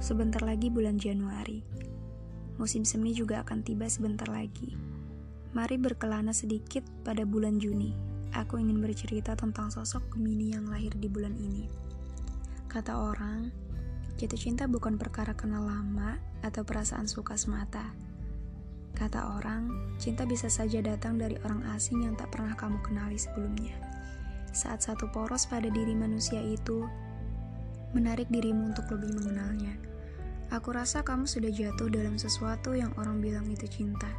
Sebentar lagi bulan Januari. Musim semi juga akan tiba sebentar lagi. Mari berkelana sedikit pada bulan Juni. Aku ingin bercerita tentang sosok Gemini yang lahir di bulan ini. Kata orang, jatuh cinta bukan perkara kenal lama atau perasaan suka semata. Kata orang, cinta bisa saja datang dari orang asing yang tak pernah kamu kenali sebelumnya. Saat satu poros pada diri manusia itu menarik dirimu untuk lebih mengenalnya. Aku rasa kamu sudah jatuh dalam sesuatu yang orang bilang itu cinta.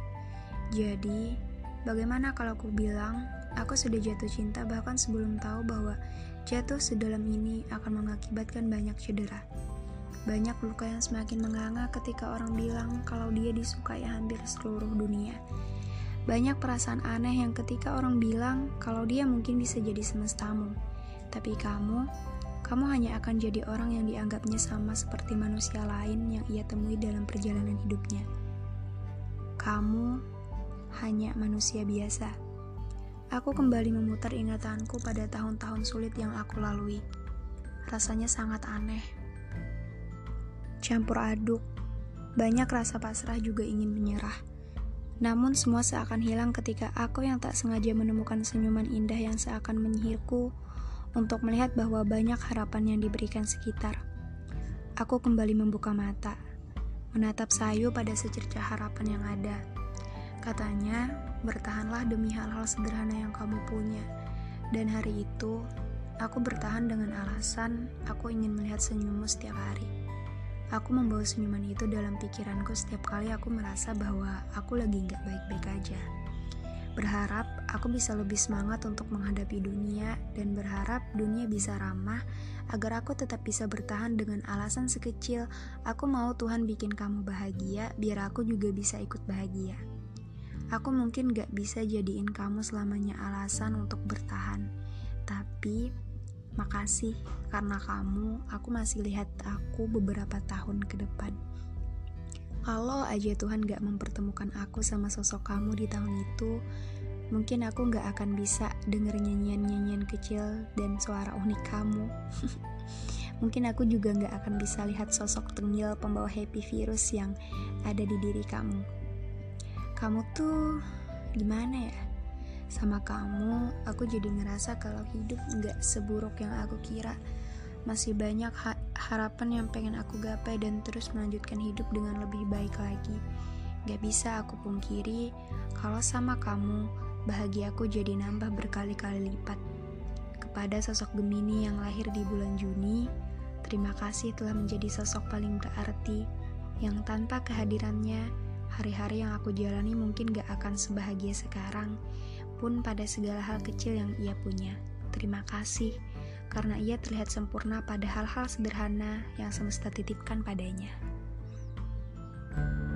Jadi, bagaimana kalau aku bilang aku sudah jatuh cinta bahkan sebelum tahu bahwa jatuh sedalam ini akan mengakibatkan banyak cedera. Banyak luka yang semakin menganga ketika orang bilang kalau dia disukai hampir seluruh dunia. Banyak perasaan aneh yang ketika orang bilang kalau dia mungkin bisa jadi semestamu. Tapi kamu kamu hanya akan jadi orang yang dianggapnya sama seperti manusia lain yang ia temui dalam perjalanan hidupnya. Kamu hanya manusia biasa. Aku kembali memutar ingatanku pada tahun-tahun sulit yang aku lalui. Rasanya sangat aneh. Campur aduk, banyak rasa pasrah juga ingin menyerah. Namun semua seakan hilang ketika aku yang tak sengaja menemukan senyuman indah yang seakan menyihirku untuk melihat bahwa banyak harapan yang diberikan sekitar. Aku kembali membuka mata, menatap sayu pada secerca harapan yang ada. Katanya, bertahanlah demi hal-hal sederhana yang kamu punya. Dan hari itu, aku bertahan dengan alasan aku ingin melihat senyummu setiap hari. Aku membawa senyuman itu dalam pikiranku setiap kali aku merasa bahwa aku lagi nggak baik-baik aja. Berharap aku bisa lebih semangat untuk menghadapi dunia dan berharap dunia bisa ramah agar aku tetap bisa bertahan dengan alasan sekecil aku mau Tuhan bikin kamu bahagia biar aku juga bisa ikut bahagia. Aku mungkin gak bisa jadiin kamu selamanya alasan untuk bertahan, tapi makasih karena kamu aku masih lihat aku beberapa tahun ke depan. Kalau aja Tuhan gak mempertemukan aku sama sosok kamu di tahun itu, mungkin aku gak akan bisa denger nyanyian-nyanyian kecil dan suara unik kamu. mungkin aku juga gak akan bisa lihat sosok tengil pembawa happy virus yang ada di diri kamu. Kamu tuh gimana ya? Sama kamu, aku jadi ngerasa kalau hidup gak seburuk yang aku kira masih banyak ha harapan yang pengen aku gapai dan terus melanjutkan hidup dengan lebih baik lagi. Gak bisa aku pungkiri kalau sama kamu, bahagiaku jadi nambah berkali-kali lipat. Kepada sosok Gemini yang lahir di bulan Juni, terima kasih telah menjadi sosok paling berarti yang tanpa kehadirannya, hari-hari yang aku jalani mungkin gak akan sebahagia sekarang, pun pada segala hal kecil yang ia punya. Terima kasih karena ia terlihat sempurna pada hal-hal sederhana yang semesta titipkan padanya. thank you